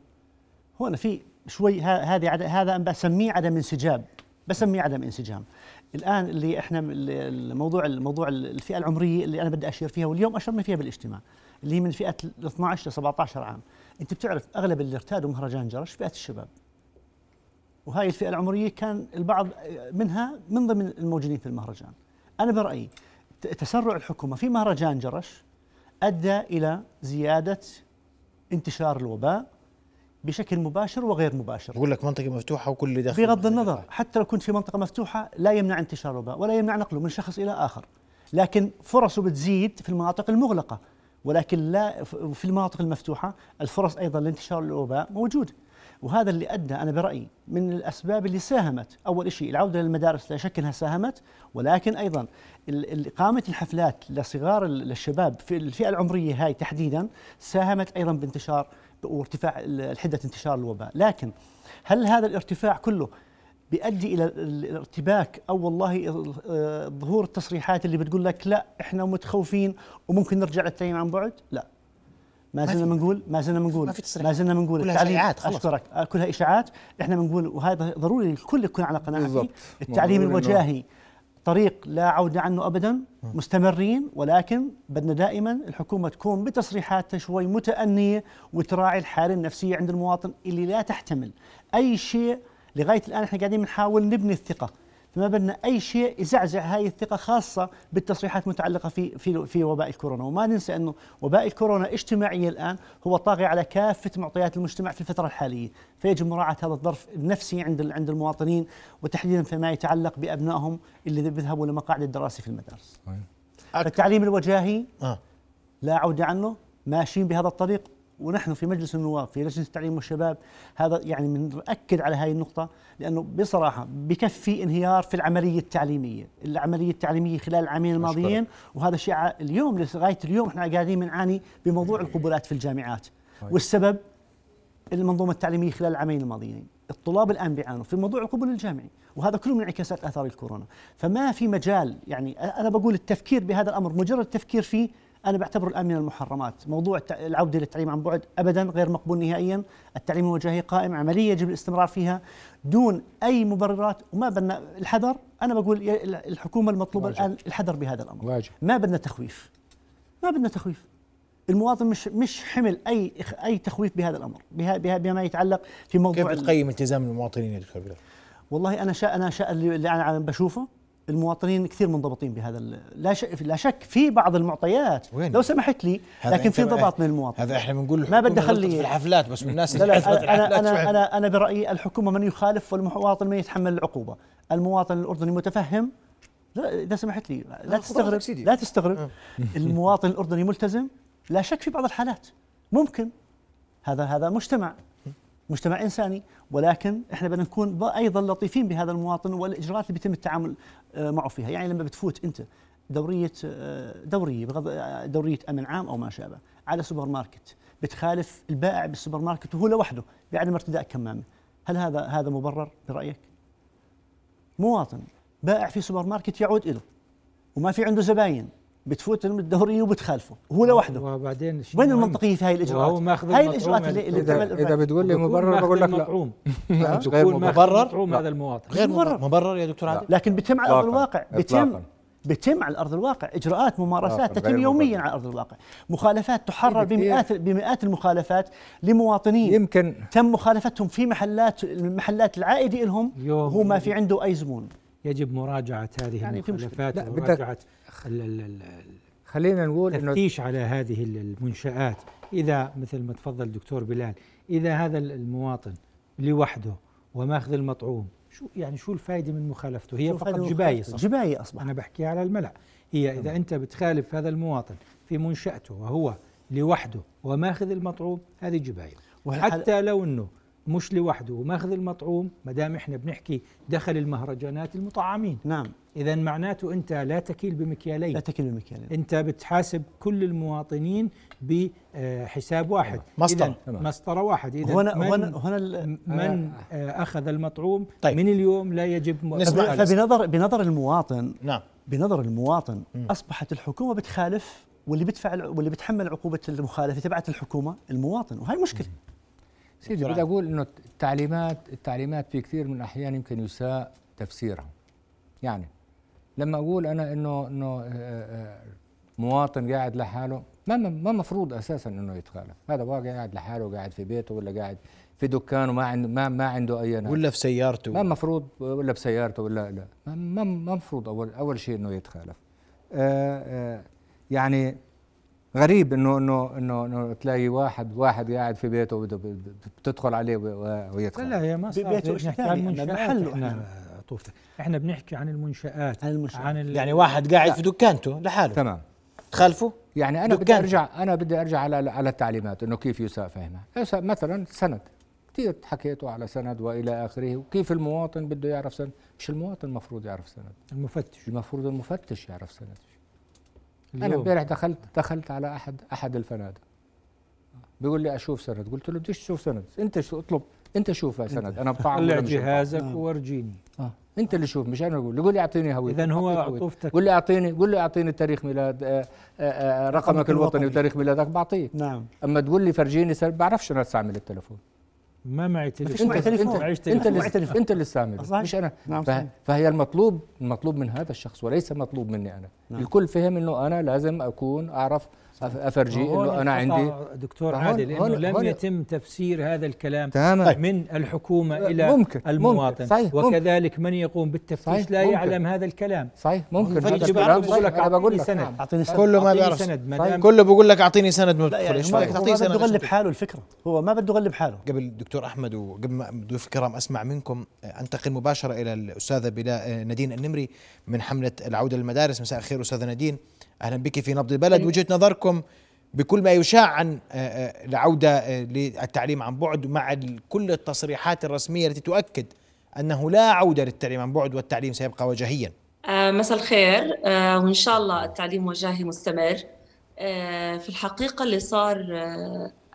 هون في شوي هذا أنا بسميه عدم انسجام بسميه عدم انسجام. الآن اللي إحنا الموضوع الموضوع الفئة العمرية اللي أنا بدي أشير فيها واليوم اشرنا فيها بالاجتماع اللي هي من فئة ال 12 ل 17 عام. أنت بتعرف أغلب اللي ارتادوا مهرجان جرش فئة الشباب. وهاي الفئة العمرية كان البعض منها من ضمن الموجودين في المهرجان. أنا برأيي تسرع الحكومة في مهرجان جرش أدى إلى زيادة انتشار الوباء بشكل مباشر وغير مباشر. بقول لك منطقة مفتوحة وكل اللي داخل بغض النظر حتى لو كنت في منطقة مفتوحة لا يمنع انتشار الوباء ولا يمنع نقله من شخص إلى آخر. لكن فرصه بتزيد في المناطق المغلقة ولكن لا في المناطق المفتوحة الفرص أيضا لانتشار الوباء موجودة وهذا اللي أدى أنا برأيي من الأسباب اللي ساهمت. أول شيء العودة للمدارس لا شك أنها ساهمت ولكن ال- إقامة الحفلات لصغار ال- الشباب في الفئة العمرية هاي تحديدا ساهمت أيضا بانتشار وارتفاع حدة انتشار الوباء. لكن هل هذا الارتفاع كله بيؤدي إلى ال- الارتباك أو والله آه، ظهور التصريحات اللي بتقول لك لا إحنا متخوفين وممكن نرجع للتعليم عن بعد؟ لا. ما زلنا بنقول ما زلنا بنقول ما زلنا بنقول كلها التعليم شائعات، خلص. أشكرك. آه، كلها إشاعات. إحنا بنقول وهذا ضروري الكل يكون على قناعه. التعليم الوجاهي طريق لا عودة عنه أبدا مستمرين ولكن بدنا دائما الحكومة تكون بتصريحاتها شوي متأنية وتراعي الحالة النفسية عند المواطن اللي لا تحتمل أي شيء. لغاية الآن إحنا قاعدين بنحاول نبني الثقة. فما بدنا أي شيء يزعزع هاي الثقة خاصة بالتصريحات متعلقة في في في وباء الكورونا. وما ننسى أنه وباء الكورونا اجتماعيا الآن هو طاغي على كافة معطيات المجتمع في الفترة الحالية. فيجب مراعاة هذا الظرف النفسي عند عند المواطنين وتحديدا فيما يتعلق بأبنائهم اللي بيذهبوا لمقاعد الدراسة في المدارس. فالتعليم الوجاهي آه. لا عودة عنه ماشيين بهذا الطريق. ونحن في مجلس النواب في لجنة التعليم والشباب هذا يعني بنأكد على هذه النقطة لأنه بصراحة بكفي انهيار في العملية التعليمية. العملية التعليمية خلال العامين الماضيين وهذا شيء اليوم لغاية اليوم إحنا قاعدين بنعاني بموضوع القبولات في الجامعات. والسبب المنظومة التعليمية خلال العامين الماضيين. الطلاب الآن بيعانوا في موضوع القبول الجامعي وهذا كله من انعكاسات آثار الكورونا. فما في مجال يعني أنا بقول التفكير بهذا الأمر مجرد التفكير فيه أنا بعتبره الآن من المحرمات. موضوع العودة للتعليم عن بعد أبدا غير مقبول نهائيا. التعليم الوجاهي قائم عملية يجب الاستمرار فيها. دون أي مبررات وما بدنا الحذر أنا بقول المطلوبة واجب. الآن الحذر بهذا الأمر. واجب. ما بدنا تخويف. ما بدنا تخويف. المواطن مش مش حمل أي أي تخويف بهذا الأمر. بها بها بما يتعلق في كيف موضوع ال- بتقيم التزام المواطنين يا دكتور؟ والله أنا شا أنا شا اللي اللي أنا بشوفه. المواطنين كثير منضبطين بهذا ال- لا شك لا شك في بعض المعطيات. وين؟ لو سمحت لي لكن في انضباط من المواطن. هذا إحنا بنقول ما بدي غلطت في الحفلات بس لا اللي لا حضرت أنا أنا؟ أنا أنا برأيي الحكومة من يخالف والمواطن من يتحمل العقوبة. المواطن الأردني متفهم. لا إذا سمحت لي لا تستغرب لا تستغرب. المواطن الأردني ملتزم. لا شك في بعض الحالات. ممكن. هذا هذا مجتمع. مجتمع إنساني ولكن إحنا بدنا نكون أيضا لطيفين بهذا المواطن والإجراءات اللي بيتم التعامل آه، معه فيها. يعني لما بتفوت أنت دورية آه، دورية بغض آه، دورية أمن عام أو ما شابه على سوبر ماركت بتخالف البائع بالسوبر ماركت وهو لوحده بعدم ارتداء كمامة. هل هذا هذا مبرر برأيك؟ مواطن بائع في سوبر ماركت يعود له وما في عنده زباين. بتفوت الدوريه وبتخالفه وهو لوحده. وبعدين وين المنطقية في هاي الإجراءات؟ وهو ماخذ هاي الإجراءات اللي, اللي إذا, إذا بتقول لي مبرر بقول لك لا. غير مبرر؟ هذا المواطن. غير مبرر. مبرر. يا دكتور عادل؟ لكن بيتم على ارض الواقع. بيتم بتم على ارض الواقع. إجراءات ممارسات تتم يوميا على أرض الواقع. مخالفات تحرر بمئات بمئات المخالفات لمواطنين. يمكن. تم مخالفتهم في محلات المحلات العائده لهم. وهو ما في عنده أي زبون. يجب مراجعة هذه يعني المخالفات ومراجعه خلينا نقول تفتيش على هذه المنشآت. إذا مثل ما تفضل الدكتور بلال إذا هذا المواطن لوحده وماخذ المطعوم شو يعني شو الفائده من مخالفته؟ هي فقط جباية صح؟ جباية أصبح. أنا بحكي على الملأ. هي إذا أنت بتخالف هذا المواطن في منشأته وهو لوحده وماخذ المطعوم هذه جباية. وحتى لو إنه مش لوحده وماخذ المطعوم ما دام إحنا بنحكي دخل المهرجانات المطعمين. نعم. اذا معناته أنت لا تكيل بمكيالين. لا تكيل بمكيالين. أنت بتحاسب كل المواطنين بحساب واحد. مسطرة. مسطرة واحد. اذا هنا من هنا هنا من آه. أخذ المطعوم طيب. من اليوم لا يجب نسمع. فبنظر بنظر المواطن. نعم. بنظر المواطن. م. أصبحت الحكومة بتخالف واللي بدفع واللي بتحمل عقوبة المخالفة تبعت الحكومة المواطن. وهي مشكلة. سيدي بدي أقول إنه التعليمات التعليمات في كثير من الأحيان يمكن يساء تفسيرها. يعني لما أقول أنا إنه إنه آه، آه، مواطن قاعد لحاله ما ما مفروض أساسا إنه يتخالف. هذا واقع قاعد لحاله قاعد في بيته ولا قاعد في دكانه ما عنده ما ما عنده أي نهاية. ولا في سيارته. ما المفروض ولا بسيارته ولا لا. ما ما المفروض أول أول شيء إنه يتخالف. آآ آه، آآ يعني غريب انه انه انه إنه تلاقي واحد واحد قاعد في بيته بتدخل عليه ويدخل. لا لا هي ما بيته بنحكي عن محله إحنا طوفتك إحنا بنحكي عن المنشآت عن المنشآت. عن يعني واحد قاعد في دكانته لحاله. تمام. تخالفه يعني أنا بدي ارجع أنا بدي أرجع على على التعليمات إنه كيف يساء فهمها مثلا سند. كثير حكيتوا على سند وإلى آخره. وكيف المواطن بده يعرف سند؟ مش المواطن المفروض يعرف سند. المفتش. المفروض المفتش يعرف سند. أنا امبارح دخلت دخلت على احد أحد الفنادق. بيقول لي أشوف سند. قلت له بديش تشوف سند. أنت شو اطلب أنت شوف سند. أنا بطعم طلع جهازك نعم. وورجيني. آه. أنت اللي شوف مش أنا أقول. يقول لي أعطيني هويتك. اذا هو عطوفتك. قول لي اعطيني قول لي أعطيني تاريخ ميلاد آآ آه، آآ آه، آه، رقمك الوطني وتاريخ ميلادك بعطيك. نعم. أما تقول لي فرجيني بعرفش أنا استعمل التليفون. ما معي تليفون. انت تليفون انت, أنت اللي أنت اللي استعمل مش أنا. نعم فهي المطلوب المطلوب من هذا الشخص وليس مطلوب مني أنا. نعم. الكل فهم إنه أنا لازم أكون أعرف أفرجي إنه أنا عندي دكتور عادل إنه لم هون يتم تفسير هذا الكلام تماما من الحكومة إلى ممكن المواطن. ممكن. صحيح وكذلك من يقوم بالتفتيش لا ممكن. يعلم هذا الكلام. صحيح ممكن. هذا الكلام بقول لك أنا بقول لك. سند. أعطيني سند. كله ما بيعرف. سند كله بقول لك أعطيني سند ما يعني تعطيه سند بده يغلب حاله الفكرة. هو ما بده يغلب حاله. قبل دكتور أحمد وقبل ما ضيوف الكرام أسمع منكم أنتقل مباشرة إلى الأستاذة بلا نادين النمري من حملة العودة للمدارس. مساء الخير أستاذة نادين. أهلا بك في نبض البلد. وجهة نظركم بكل ما يشاع عن آه، آه، العودة آه، للتعليم عن بعد مع كل التصريحات الرسمية التي تؤكد أنه لا عودة للتعليم عن بعد والتعليم سيبقى وجاهيا. مساء الخير. وإن شاء الله التعليم وجاهي مستمر. في الحقيقة اللي صار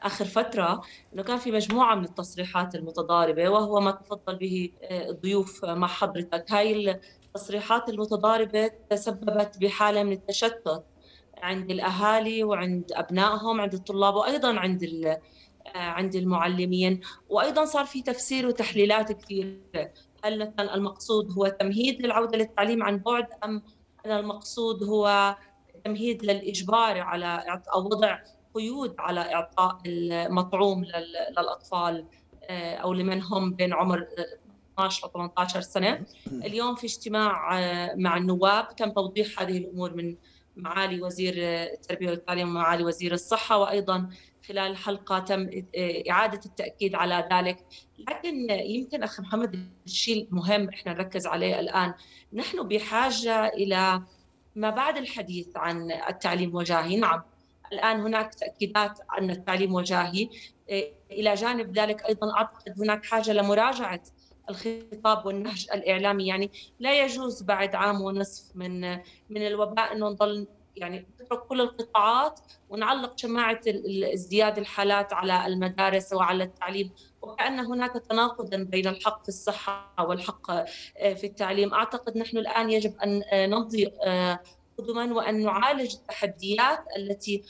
آخر فترة أنه كان في مجموعة من التصريحات المتضاربة وهو ما تفضل به الضيوف مع حضرتك. هاي التصريحات المتضاربة تسببت بحالة من التشتت عند الأهالي وعند أبنائهم عند الطلاب وأيضا عند آه، عند المعلمين. وأيضا صار في تفسير وتحليلات كثيرة. هل مثلا المقصود هو تمهيد للعودة للتعليم عن بعد أم ان المقصود هو تمهيد للإجبار على أو وضع قيود على إعطاء المطعوم للأطفال آه، أو لمن هم بين عمر 12 و 18 سنة. اليوم في اجتماع آه، مع النواب. تم توضيح هذه الأمور من معالي وزير التربية والتعليم ومعالي وزير الصحة. وأيضا خلال الحلقة تم إعادة التأكيد على ذلك. لكن يمكن اخ محمد الشيء المهم إحنا نركز عليه الآن. نحن بحاجة إلى ما بعد الحديث عن التعليم وجاهي. نعم الآن هناك تأكيدات ان التعليم وجاهي. إلى جانب ذلك أيضا أعتقد هناك حاجة لمراجعة الخطاب والنهج الإعلامي يعني لا يجوز بعد عام ونصف من من الوباء إنه نضل يعني نترك كل القطاعات ونعلق شماعه ازدياد الحالات على المدارس وعلى التعليم. وكأن هناك تناقضا بين الحق في الصحة والحق في التعليم. أعتقد نحن الآن يجب أن نمضي قدما وأن نعالج التحديات التي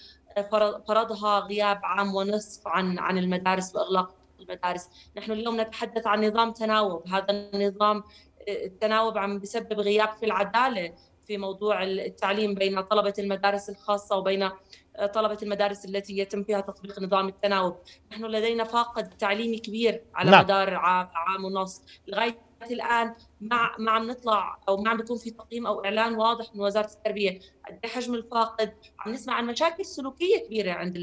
فرضها غياب عام ونصف عن عن المدارس وإغلاق المدارس، نحن اليوم نتحدث عن نظام تناوب، هذا النظام التناوب عم بسبب غياب في العدالة في موضوع التعليم بين طلبة المدارس الخاصة وبين طلبة المدارس التي يتم فيها تطبيق نظام التناوب، نحن لدينا فاقد تعليمي كبير على نعم. مدار عام, ونص، لغاية الآن ما ما عم نطلع أو ما عم بيكون في تقييم أو إعلان واضح من وزارة التربية. قد إيه حجم الفاقد؟ عم نسمع عن مشاكل سلوكية كبيرة عند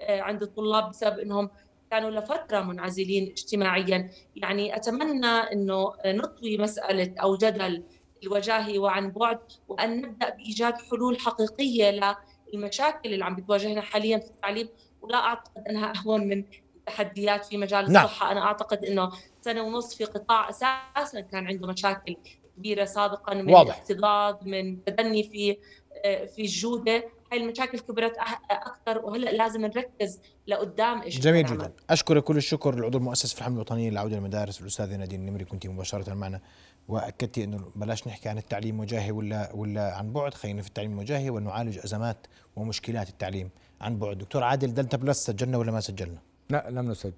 عند الطلاب بسبب إنهم كانوا لفترة منعزلين اجتماعيا يعني أتمنى إنه نطوي مسألة أو جدل الوجاهي وعن بعد وأن نبدأ بإيجاد حلول حقيقية للمشاكل اللي عم بتواجهنا حاليا في التعليم ولا أعتقد إنها أهون من التحديات في مجال نعم. الصحة أنا أعتقد إنه سنة ونص في قطاع أساسا كان عنده مشاكل كبيرة سابقا من واضح. اكتظاظ من تدني في آه، في الجودة هاي المشاكل كبرت أكثر وهلأ لازم نركز لقدام إيش جميل. جدا. أشكرك كل الشكر العضو المؤسس في الحملة الوطنية للعودة للمدارس الاستاذه نادين النمري كنت مباشرة معنا. واكدتي أنه بلاش نحكي عن التعليم الوجاهي ولا ولا عن بعد خلينا في التعليم الوجاهي ونعالج أزمات ومشكلات التعليم عن بعد. دكتور عادل Delta Plus سجلنا ولا ما سجلنا؟ لا لم نسجل.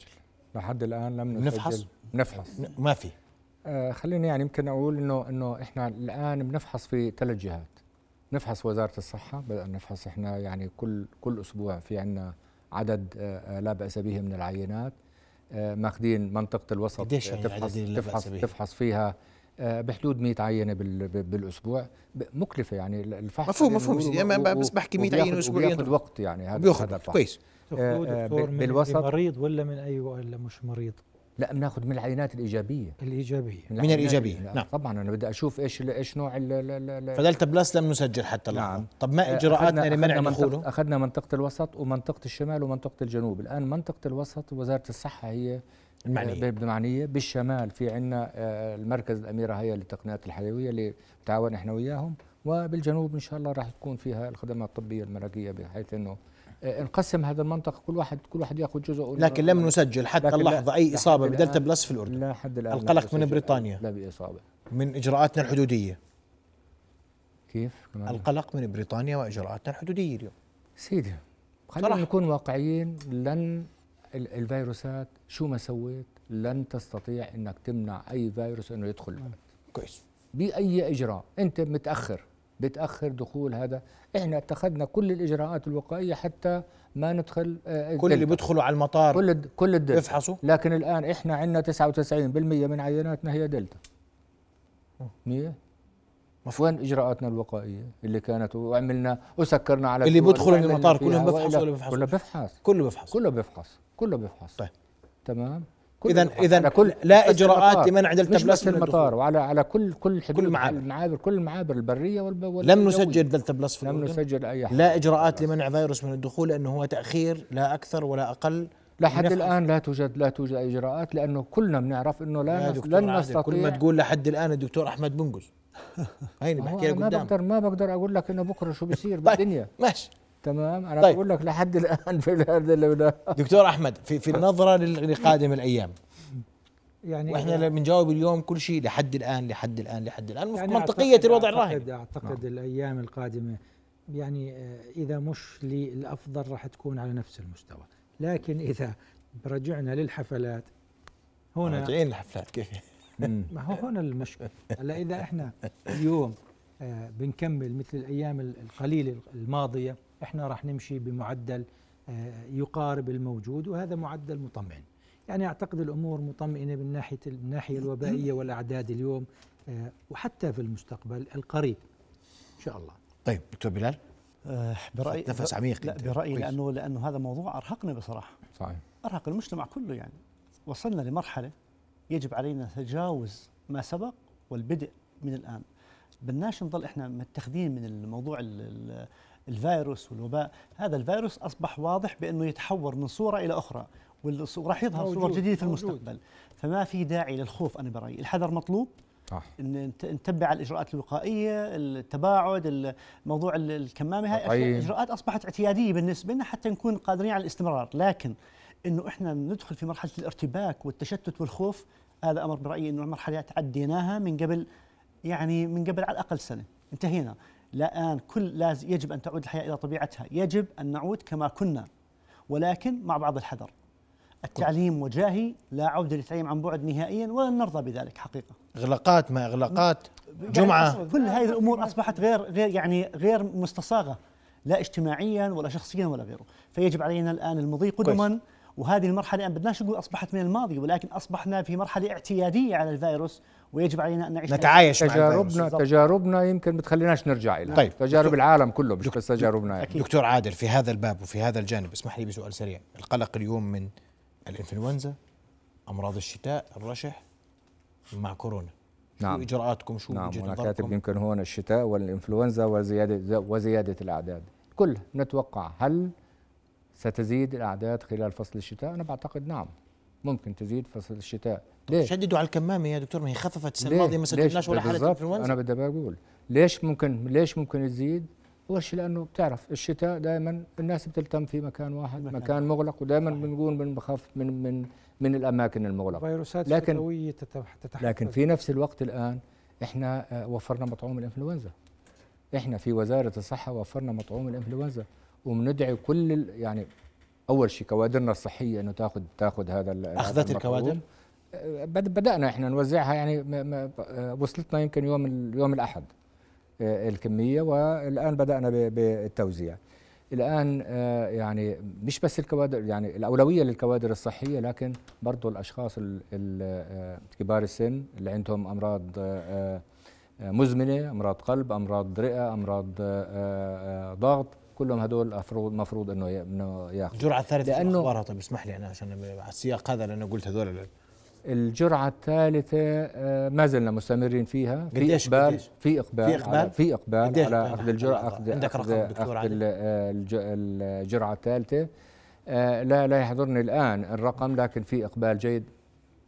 لحد الآن لم نسجل. نفحص؟ نفحص. ما في. آه خليني يعني يمكن أقول انه إنه إحنا الآن بنفحص في ثلاث جهات. نفحص وزارة الصحة بدأنا نفحص إحنا يعني كل كل أسبوع في عندنا عدد آه, آه، لا بأس به من العينات. آه ماخذين منطقة الوسط قديش يعني تفحص تفحص, تفحص فيها بحدود 100 عينة بالأسبوع. مكلفة يعني الفحص مفهوم مفهوم يعني بس بحكي 100 عينة اسبوعيا. بياخذ وقت يعني هذا الفحص. كويس. آه بالوسط مريض ولا من أي ولا مش مريض. لا بناخذ من العينات الإيجابية. الإيجابية. من, من الإيجابية. نعم. طبعا أنا بدي أشوف إيش إيش نوع فدلتا بلس لم نسجل حتى الآن. نعم. طب ما إجراءاتنا لمنع دخوله؟ أخذنا منطقة الوسط ومنطقة الشمال ومنطقة الجنوب. الآن منطقة الوسط وزارة الصحة هي المعنية. المعنية بالشمال في عندنا آه، المركز الأميرة هي للتقنيات الحيوية اللي بتعاون إحنا وياهم. وبالجنوب إن شاء الله راح تكون فيها الخدمات الطبية الملكية بحيث إنه آه، نقسم هذا المنطقة كل واحد كل واحد يأخذ جزء لكن لم نسجل حتى اللحظة أي إصابة بدلتا بلس في الأردن. لا حد الآن القلق من بريطانيا. لا بإصابة. من إجراءاتنا الحدودية. كيف؟ القلق من بريطانيا وإجراءاتنا الحدودية اليوم. سيدي خلينا نكون واقعيين. لن الفيروسات شو ما سويت لن تستطيع إنك تمنع أي فيروس إنه يدخل البلد. كويس. بأي إجراء. أنت متأخر. بتأخر دخول هذا. إحنا اتخذنا كل الإجراءات الوقائية حتى ما ندخل آه، كل اللي بيدخلوا على المطار كل كل الدلتا. يفحصوا لكن الآن إحنا عندنا 99% من عيناتنا هي دلتا. منيح وين إجراءاتنا الوقائية اللي كانت؟ وعملنا وسكرنا على اللي بيدخلوا المطار؟ كلهم بيفحصوا ولا بيفحصوا؟ كله بيفحص كله بيفحص. كله بيفحص. كله بيفحص. طيب. تمام؟ اذا اذا كل لا إجراءات لمنع دلتا بلس بس المطار وعلى على كل كل حدود كل المعابر المعابر كل المعابر البرية وال لم نسجل دلتا بلس في لم نسجل أي حاجة لا إجراءات لمنع فيروس من الدخول لأنه هو تأخير لا أكثر ولا أقل لحد الآن لا توجد لا توجد إجراءات لأنه كلنا بنعرف إنه لا لن نستطيع كل ما تقول لحد الآن الدكتور أحمد بنقز هيني بحكي لك ما بقدر ما بقدر أقول لك إنه بكرة شو بيصير طيب بالدنيا. ماشي. تمام؟ أنا طيب. بقول لك لحد الآن في هذا دكتور أحمد في في النظرة لقادم الأيام. يعني وإحنا بنجاوب اليوم كل شيء لحد الآن لحد الآن لحد الآن. يعني منطقية الوضع الراهن. اعتقد أعتقد نعم. الأيام القادمة يعني آه، إذا مش للأفضل راح تكون على نفس المستوى. لكن إذا رجعنا للحفلات هنا راجعين الحفلات كيف؟ ما هو هنا المشكلة. هلا إذا إحنا اليوم آه بنكمل مثل الأيام القليلة الماضية إحنا راح نمشي بمعدل آه يقارب الموجود وهذا معدل مطمئن. يعني أعتقد الأمور مطمئنة من ناحية الناحيه الوبائية والأعداد اليوم آه وحتى في المستقبل القريب إن شاء الله. طيب دكتور بلال؟ آه برأيي نفس عميق لا برأيي لأنه لأنه هذا موضوع ارهقنا بصراحة. صحيح. أرهق المجتمع كله يعني. وصلنا لمرحلة يجب علينا تجاوز ما سبق والبدء من الآن. بدناش نضل إحنا متخذين من الموضوع الفيروس والوباء. هذا الفيروس أصبح واضح بأنه يتحور من صورة إلى أخرى وراح يظهر صور جديدة في المستقبل. فما في داعي للخوف أنا برأيي. الحذر مطلوب؟ صح. إن نتبع الإجراءات الوقائية التباعد موضوع الكمامة هاي طيب. اجراءات أصبحت اعتيادية بالنسبة لنا حتى نكون قادرين على الاستمرار. لكن إنه إحنا ندخل في مرحلة الارتباك والتشتت والخوف هذا أمر برأيي إنه مرحلة تعديناها من قبل يعني من قبل على الأقل سنة. انتهينا. الان كل لازم يجب أن تعود الحياة إلى طبيعتها. يجب أن نعود كما كنا ولكن مع بعض الحذر. التعليم وجاهي لا عودة للتعليم عن بعد نهائيا ولن نرضى بذلك حقيقة. إغلاقات ما إغلاقات جمعة. كل هذه الأمور أصبحت غير غير يعني غير مستصاغة لا اجتماعيا ولا شخصيا ولا غيره. فيجب علينا الآن المضي قدما وهذه المرحلة أن بدناش نقول أصبحت من الماضي ولكن أصبحنا في مرحلة اعتيادية على الفيروس ويجب علينا أن نعيش نتعايش مع تجاربنا تجاربنا يمكن بتخليناش نرجع إلى طيب. تجارب العالم كله مش بس تجاربنا يعني. دكتور عادل في هذا الباب وفي هذا الجانب اسمح لي بسؤال سريع. القلق اليوم من الإنفلونزا أمراض الشتاء الرشح مع كورونا. نعم. شو إجراءاتكم؟ شو نعم أنا كاتب يمكن هون الشتاء والإنفلونزا وزياده وزيادة الأعداد. كل نتوقع هل ستزيد الأعداد خلال فصل الشتاء؟ أنا بعتقد نعم. ممكن تزيد فصل الشتاء. ليه؟ شددوا على الكمامة يا دكتور ما هي خففت السنة الماضية ما سجلناش ولا حالة انفلونزا أنا بدي بقول ليش ممكن ليش ممكن تزيد؟ اول شيء لأنه بتعرف الشتاء دائما الناس بتلتم في مكان واحد مكان, مكان مغلق ودائما بنقول بنخاف من من من الأماكن المغلقة. فيروسات لكن لكن في نفس الوقت الآن إحنا آه، وفرنا مطعوم الإنفلونزا. إحنا في وزارة الصحة وفرنا مطعوم الإنفلونزا. وبندعي كل يعني أول شيء كوادرنا الصحية إنه تاخذ تاخذ هذا أخذت الكوادر؟ آه، بدأنا إحنا نوزعها يعني آه، وصلتنا يمكن يوم يوم الأحد الكمية والآن بدأنا بالتوزيع. الآن يعني مش بس الكوادر يعني الأولوية للكوادر الصحية لكن برضه الأشخاص كبار السن اللي عندهم أمراض مزمنة أمراض قلب أمراض رئة أمراض ضغط كلهم هدول المفروض مفروض إنه إنه ياخذوا. الجرعة الثالثة لأنه اخبارها طيب اسمح لي أنا عشان على السياق هذا لأنه قلت هذول الجرعة الثالثة آه، ما زلنا مستمرين فيها. في إقبال في إقبال في إقبال؟ في إقبال على أخذ الجرعة أخذ عندك رقم دكتور أخذ الجرعة الثالثة. آه، لا لا يحضرني الآن الرقم لكن في إقبال جيد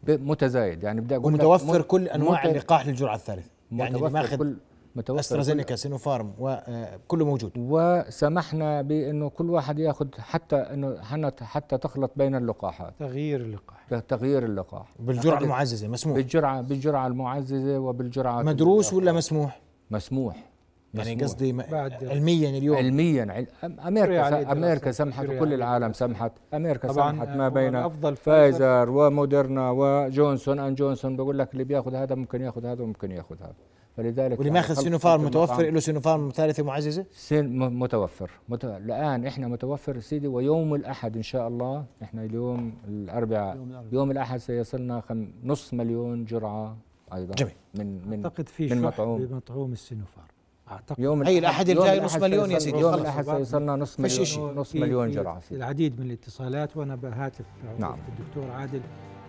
متزايد. يعني بدي أقول ومتوفر كل أنواع اللقاح للجرعة الثالثة. يعني ماخذ كل متوفر استرازينيكا سينوفارم وكله موجود. وسمحنا بأنه كل واحد يأخذ حتى أنه حتى تخلط بين اللقاحات. تغيير اللقاح. تغيير اللقاح. بالجرعة المعززة مسموح؟ بالجرعه بالجرعة المعززة وبالجرعة مدروس ولا مسموح؟ مسموح. يعني قصدي علميا اليوم. علميا أمريكا أمريكا سمحت وكل العالم سمحت. أمريكا سمحت ما بين فايزر وموديرنا وجونسون. أن جونسون بقول لك اللي بيأخذ هذا ممكن يأخذ هذا وممكن يأخذ هذا. فلذلك واللي ماخذ سينوفارم متوفر له سينوفارم ثالثة معززة؟ سين متوفر. مت... الآن إحنا متوفر سيدي ويوم الأحد إن شاء الله. إحنا اليوم الأربعاء. يوم, يوم الأحد سيصلنا خم... نص مليون جرعة أيضا. جميل. من من أعتقد في من مطعوم. بمطعوم السينوفارم أعتقد. يوم أي الأحد الجاي نص مليون يا سيدي. يوم الأحد سيصلنا نص مليون نص مليون جرعة العديد من الاتصالات وأنا بهاتف نعم. الدكتور عادل.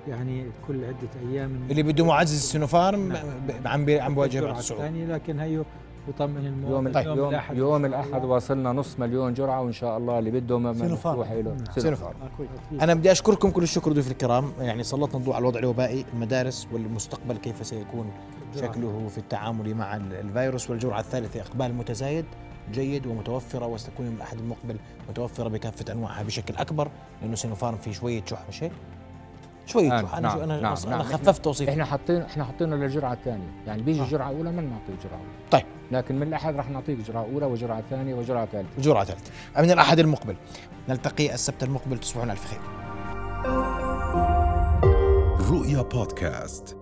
يعني كل عدة أيام اللي بده معزز السينوفارم نعم. عم عم بواجه الثاني لكن هيو بطمن المواطن يوم, طيب. يوم الأحد يوم الأحد واصلنا نص مليون جرعة وإن شاء الله اللي بده مفتوح له سينوفارم أنا بدي أشكركم كل الشكر ضيوف الكرام. يعني سلطنا الضوء على الوضع الوبائي المدارس والمستقبل كيف سيكون شكله في التعامل مع الفيروس. والجرعة الثالثة إقبال متزايد جيد ومتوفرة وستكون من الأحد المقبل متوفرة بكافة أنواعها بشكل أكبر لأنه سينوفارم في شوية شح مش هيك؟ شوي آه أنا نعم أنا نعم أنا نعم. خففت توصيف. إحنا حاطين إحنا حاطينه للجرعه الثانية يعني بيجي آه. جرعة أولى ما نعطيه جرعة أولى. طيب. لكن من الأحد راح نعطيك جرعة أولى وجرعة ثانية وجرعة ثالثة. جرعة ثالثة. من الأحد المقبل. نلتقي السبت المقبل. تصبحون ألف خير. رؤيا بودكاست.